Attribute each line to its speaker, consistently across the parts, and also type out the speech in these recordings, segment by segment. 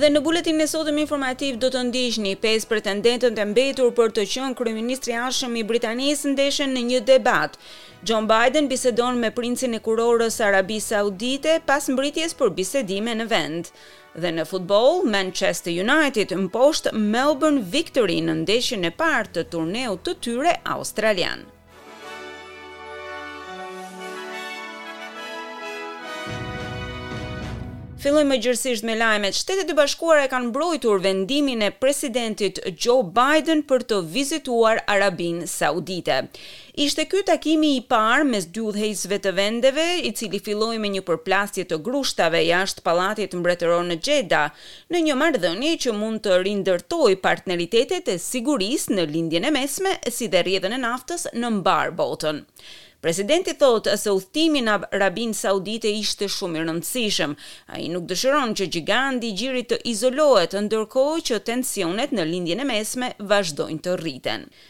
Speaker 1: Dhe në buletinin e sotëm informativ do të ndiqni pesë pretendentët e mbetur për të qenë kryeministri i ardhshëm i Britanisë ndeshen në një debat. Joe Biden bisedon me princin e kurorës së Arabisë Saudite pas mbërritjes për bisedime në vend. Dhe në futboll, Manchester United mposht Melbourne Victory në ndeshjen e parë të turneut të tyre australian. Fillojmë më gjerësisht me lajmet. Shtetet e Bashkuara e kanë mbrojtur vendimin e Presidentit Joe Biden për të vizituar Arabinë Saudite. Ishte ky takimi i parë mes dy udhëheqësve të vendeve, i cili filloi me një përplasje të grushtave jashtë Pallatit Mbretëror në Xheda, në një marrëdhënie që mund të rindërtojë partneritetet e sigurisë në Lindjen e Mesme si dhe rrjedhën e naftës në mbarë botën. Presidenti thotë se udhëtimi në Arabinë Saudite ishte shumë i rëndësishëm. Ai nuk dëshiron që gjigandi i gjirit të izolohet, ndërkohë që tensionet në Lindjen e Mesme vazhdojnë të rriten.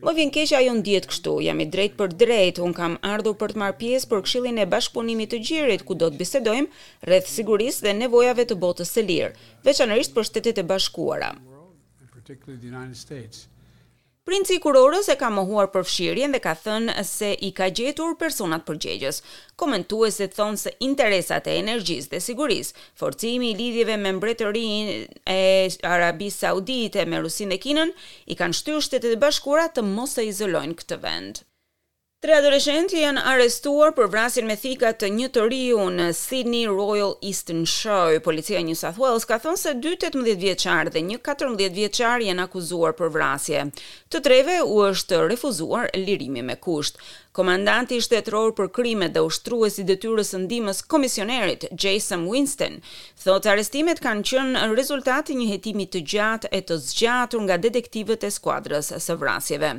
Speaker 1: Më vjen keq ajo ndihet kështu, jam i drejtpërdrejtë, unë kam ardhur për të marrë pjesë për Këshillin e Bashkëpunimit të Gjirit, ku do të bisedojmë rreth sigurisë dhe nevojave të botës së lirë, veçanërisht për Shtetet e Bashkuara. Princi i kurorës e ka mohuar përfshirjen dhe ka thënë se i ka gjetur personat përgjegjës. Komentuesit thonë se interesat e energjisë dhe sigurisë, forcimi i lidhjeve me Mbretërinë e Arabisë Saudite, me Rusinë dhe Kinën, i kanë shtyrë Shtetet e Bashkuara të mos e izolojnë këtë vend. Tre adoleshentë janë arrestuar për vrasjen me thika të një të riu në Sydney Royal Easter Show. Policia e New South Wales ka thënë se dy tetëmbëdhjetëvjeçarë dhe një katërmbëdhjetëvjeçar janë akuzuar për vrasje. Të treve u është refuzuar lirimi me kusht. Komandanti shtetëror për krimet dhe ushtruesi i detyrës së ndihmës komisionerit, Jason Weinstein, thotë arrestimet kanë qenë rezultat i një hetimi të gjatë e të zgjatur nga detektivët e skuadrës së vrasjeve.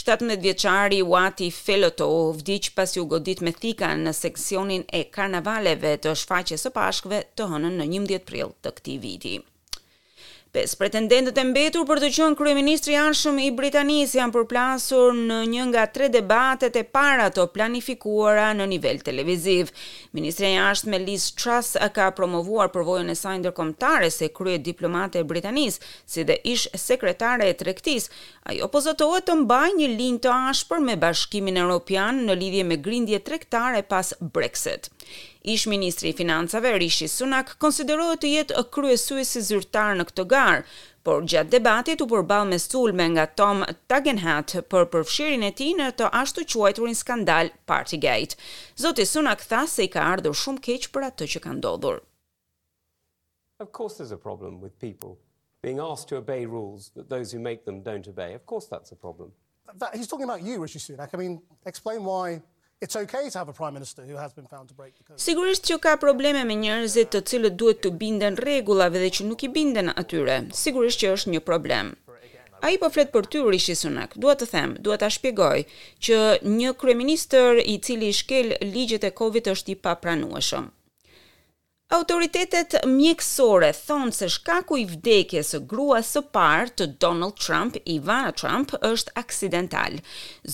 Speaker 1: Shtatëmbëdhjetëvjeçari Uati Faletolu vdiq pasi u godit me thika në seksionin e karnavaleve të shfaqjes së Pashkëve të hënën në njëmbëdhjetë prill të këtij viti. Pesë pretendentët e mbetur për të qenë kryeministri i ardhshëm i Britanisë janë përplasur në një nga tre debatet e para të planifikuara në nivel televiziv. Ministrja e Jashtme Liz Truss ka promovuar përvojën e saj ndërkombëtare si kryediplomate e Britanisë, si dhe ish-sekretare e Tregtisë. Ajo po zotohet të mbajë një linjë të ashpër me Bashkimin Europian në lidhje me grindjet tregtare pas Brexit. Ish-ministri i Financave, Rishi Sunak, konsiderohet të jetë kryesuesi zyrtar në këtë garë, por gjatë debatit u përball me sulme nga Tom Tugendhat për përfshirjen e tij në të ashtuquajturin skandal Partygate. Zoti Sunak tha se i ka ardhur shumë keq për atë që ka ndodhur.
Speaker 2: Of course there's a problem with people being asked to obey rules that those who make them don't obey. Of course that's a problem.
Speaker 3: That, he's talking about you, Rishi Sunak. I mean, explain why it's okay to have a prime minister who has been found to break the code.
Speaker 1: Sigurisht që ka probleme me njerëzit të cilët duhet të binden rregullave dhe që nuk i binden atyre. Sigurisht që është një problem. Ai po flet për ty Rishi Sunak. Dua të them, dua ta shpjegoj që një kryeministër i cili shkel ligjet e Covid është i papranueshëm. Autoritetet mjekësore thonë se shkaku i vdekjes së gruas së parë të Donald Trump, Ivana Trump, është aksidental.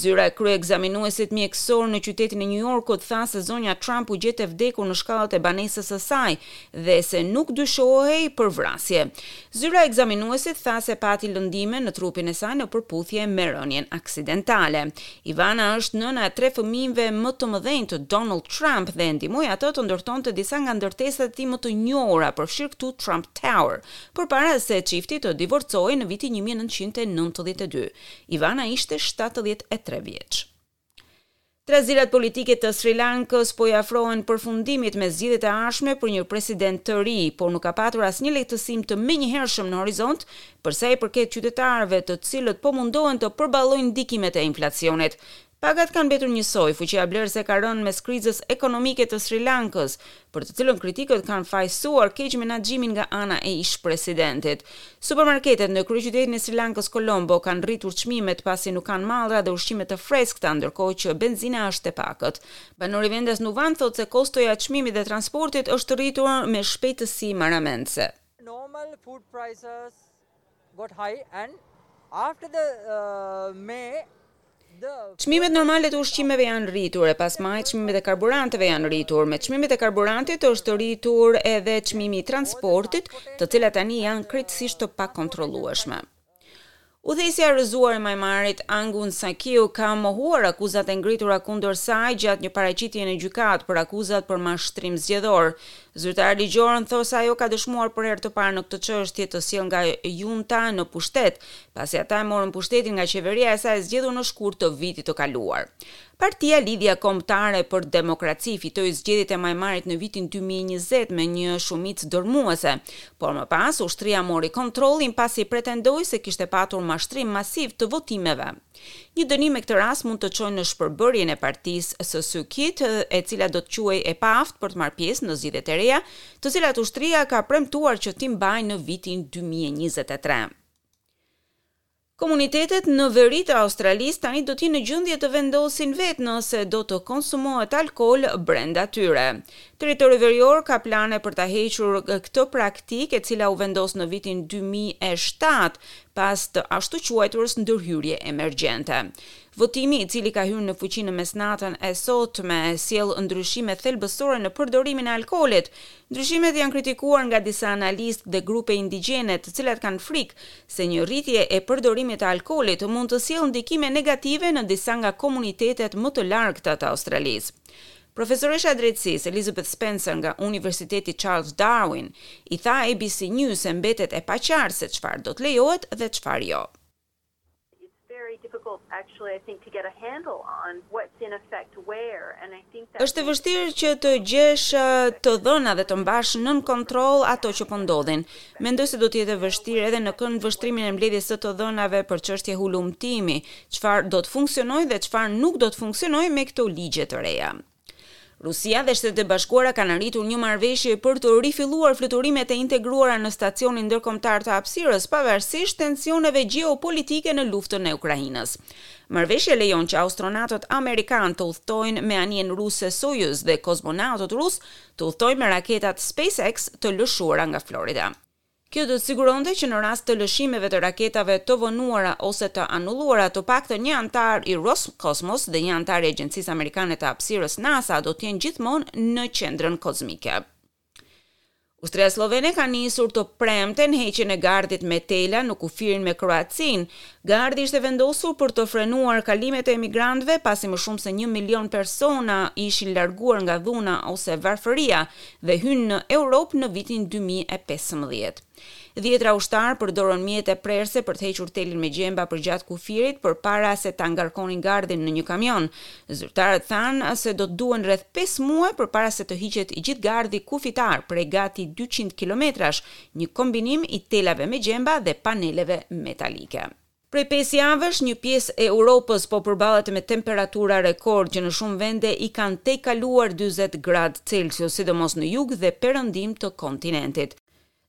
Speaker 1: Zyra e kryeekzaminuesit mjekësor në qytetin e Nju Jorkut tha se zonja Trump u gjet e vdekur në shkallët e banesës së saj dhe se nuk dyshohej për vrasje. Zyra e ekzaminuesit tha se pati lëndime në trupin e saj në përputhje me rënien aksidentale. Ivana është nëna e tre fëmijëve më të mëdhenj të Donald Trump dhe e ndihmoi atë të ndërtonte disa nga ndërtesat e tij më të njohura, përfshirë këtu Trump Tower, përpara se çifti të divorcohej në vitin një mijë e nëntëqind e nëntëdhjetë e dy. Ivana ishte shtatëdhjetë e tre vjeç. Trazirat politike të Sri Lankës po i afrohen përfundimit me zgjedhjet e ardhshme për një president të ri, por nuk ka patur asnjë lehtësim të menjëhershëm në horizont, Për sa i përket qytetarëve të cilët po mundohen të përballojnë ndikimet e inflacionit, pagat kanë mbetur njësoj, fuqia blerëse ka rënë mes krizës ekonomike të Sri Lankës, për të cilën kritikët kanë fajësuar keqmenaxhimin nga ana e ish-presidentit. Supermarketet në kryeqytetin e Sri Lankës Kolombo kanë rritur çmimet pasi nuk kanë mallra dhe ushqime të freskëta, ndërkohë që benzina është e pakët. Banori vendas Nuvan thotë se kostoja e çmimit dhe transportit është rritur me shpejtësi marramendëse.
Speaker 4: Normal food prices got high and after the May
Speaker 1: Çmimet normale të ushqimeve janë rritur e pas majit çmimet e karburanteve janë rritur. Me çmimet e karburantit është rritur edhe çmimi i transportit, të cilat tani janë krejtësisht të pakontrollueshme. Udhëheqësja e rrëzuar e Myanmarit, Angun Sa Kyu ka mohuar akuzat e ngritura kundër saj gjatë një paraqitjeje në gjykatë për akuzat për mashtrim zgjedhor. Zyrtarët ligjorë thonë se ajo ka dëshmuar për herë të parë në këtë çështje të sjellë nga junta në pushtet, pasi ata e morën pushtetin nga qeveria e saj e zgjedhur në shkurt të vitit të kaluar. Partia Lidhja Kombëtare për Demokraci fitoi zgjedhjet e Mianmarit në vitin dy mijë e njëzet me një shumicë dërrmuese, por më pas ushtria mori kontrollin pasi pretendoi se kishte patur mashtrim masiv të votimeve. Një dënim në këtë rast mund të çojë në shpërbërjen e partisë së Suu Kyi-t, e cila do të quhej e paaftë për të marrë pjesë në zgjedhjet e reja, të cilat ushtria ka premtuar që t'i mbajë në vitin dy mijë e njëzet e tre. Komunitetet në veri të Australisë tani do të jenë në gjendje të vendosin vetë nëse do të konsumohet alkool brenda tyre. Territori Verior ka plane për ta hequr këtë praktikë e cila u vendos në vitin dy mijë e shtatë pas të ashtuquajturës ndërhyrje emergjente. Votimi, i cili ka hyrë në fuqi në mesnatën e sotme, sjell ndryshime thelbësore në përdorimin e alkoolit, Ndryshimet janë kritikuar nga disa analistë dhe grupe indigjene, të cilat kanë frikë se një rritje e përdorimit të alkoolit mund të sjellë ndikime negative në disa nga komunitetet më të largëta të Australisë. Profesoresha e drejtësisë, Elizabeth Spencer nga Universiteti Charles Darwin, i tha ABC News se mbetet e paqartë se çfarë do të lejohet dhe çfarë jo. Është e vështirë që të gjesh të dhëna dhe të mbash nën kontroll ato që po ndodhin. Mendoj se do të jetë e vështirë edhe në këndvështrimin e mbledhjes së të dhënave për çështje hulumtimi, çfarë do të funksionojë dhe çfarë nuk do të funksionojë me këto ligje të reja. Rusia dhe Shtetet e Bashkuara kanë arritur një marrëveshje për të rifilluar fluturimet e integruara në Stacionin Ndërkombëtar të Hapësirës, pavarësisht tensioneve gjeopolitike në luftën e Ukrainës. Marrëveshja lejon që astronautët amerikanë të udhëtojnë me anijen ruse Soyuz dhe kozmonautët rusë të udhëtojnë me raketat SpaceX të lëshuara nga Florida. Kjo do të siguronte që në rast të lëshimeve të raketave të vonuara ose të anulluara, të paktën një anëtar i Roscosmos dhe një anëtar i Agjencisë Amerikane të Hapësirës, NASA, do të jenë gjithmonë në qendrën kozmike. Ushtria sllovene ka nisur të premten heqjen e gardhit me tela në kufirin me Kroacinë, Gardhi ishte vendosur për të frenuar kalimet e emigrantëve pasi më shumë se një milion persona ishin larguar nga dhuna ose varfëria dhe hynë në Europë në vitin dy mijë e pesëmbëdhjetë. Dhjetra ushtarë përdorën mjete prerëse për të hequr telin me gjemba përgjatë kufirit përpara se ta ngarkonin gardhin në një kamion. Zyrtarët thanë se do të duhen rreth pesë muaj përpara se të hiqet i gjithë gardhi kufitar prej gati dyqind kilometrash një kombinim i telave me gjemba dhe paneleve metalike. Prej pesë javësh, një pjesë e Europës po përballet me temperatura rekord që në shumë vende i kanë tejkaluar dyzet gradë Celsius, sidomos në jug dhe perëndim të kontinentit.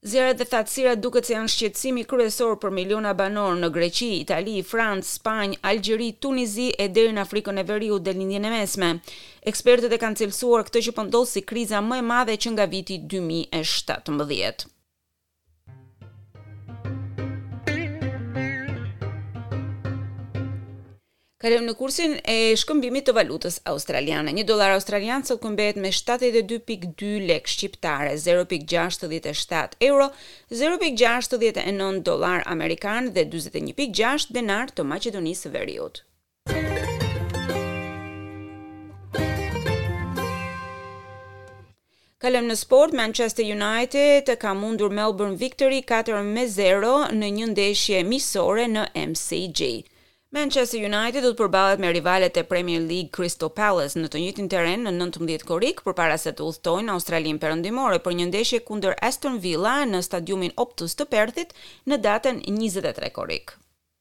Speaker 1: Zjarret dhe thatësirat duket se janë shqetësimi kryesor për miliona banorë në Greqi, Itali, Francë, Spanjë, Algjeri, Tunizi e deri në Afrikën e Veriut dhe Lindjen e Mesme, Ekspertët e kanë cilësuar këtë që po ndodh si kriza më e madhe që nga viti dy mijë e shtatëmbëdhjetë. Kalojmë në kursin e shkëmbimit të valutës australiane. Një dollar australian sot këmbehet me 72.2 lek shqiptare, 0.67 euro, 0.69 dollar amerikan dhe 41.6 denar të Maqedonisë së Veriut. Kalojmë në sport, Manchester United ka mundur Melbourne Victory 4 me 0 në një ndeshje miqësore në MCG. Manchester United do të përballet me rivalet e Premier League Crystal Palace në të njëjtin terren në 19 korrik përpara se të udhëtojnë në Australinë Perëndimore për një ndeshje kundër Aston Villa në stadiumin Optus të Perthit në datën 23 korrik.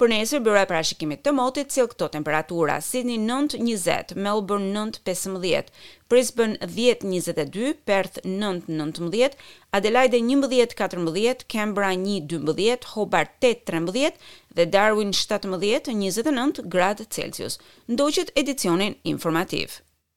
Speaker 1: Për nesër Byroja e Parashikimit të Motit sjell këto temperatura, Sidni nëntë, njëzet, Melburn nëntë, pesëmbëdhjetë, Brisbën dhjetë, njëzet e dy, Perth nëntë, nëntëmbëdhjetë, Adelaide njëmbëdhjetë, katërmbëdhjetë, Kembra një, dymbëdhjetë, Hobart tetë, trembëdhjetë dhe Darwin shtatëmbëdhjetë, njëzet e nëntë, gradë Celsius. Ndoqët edicionin informativ.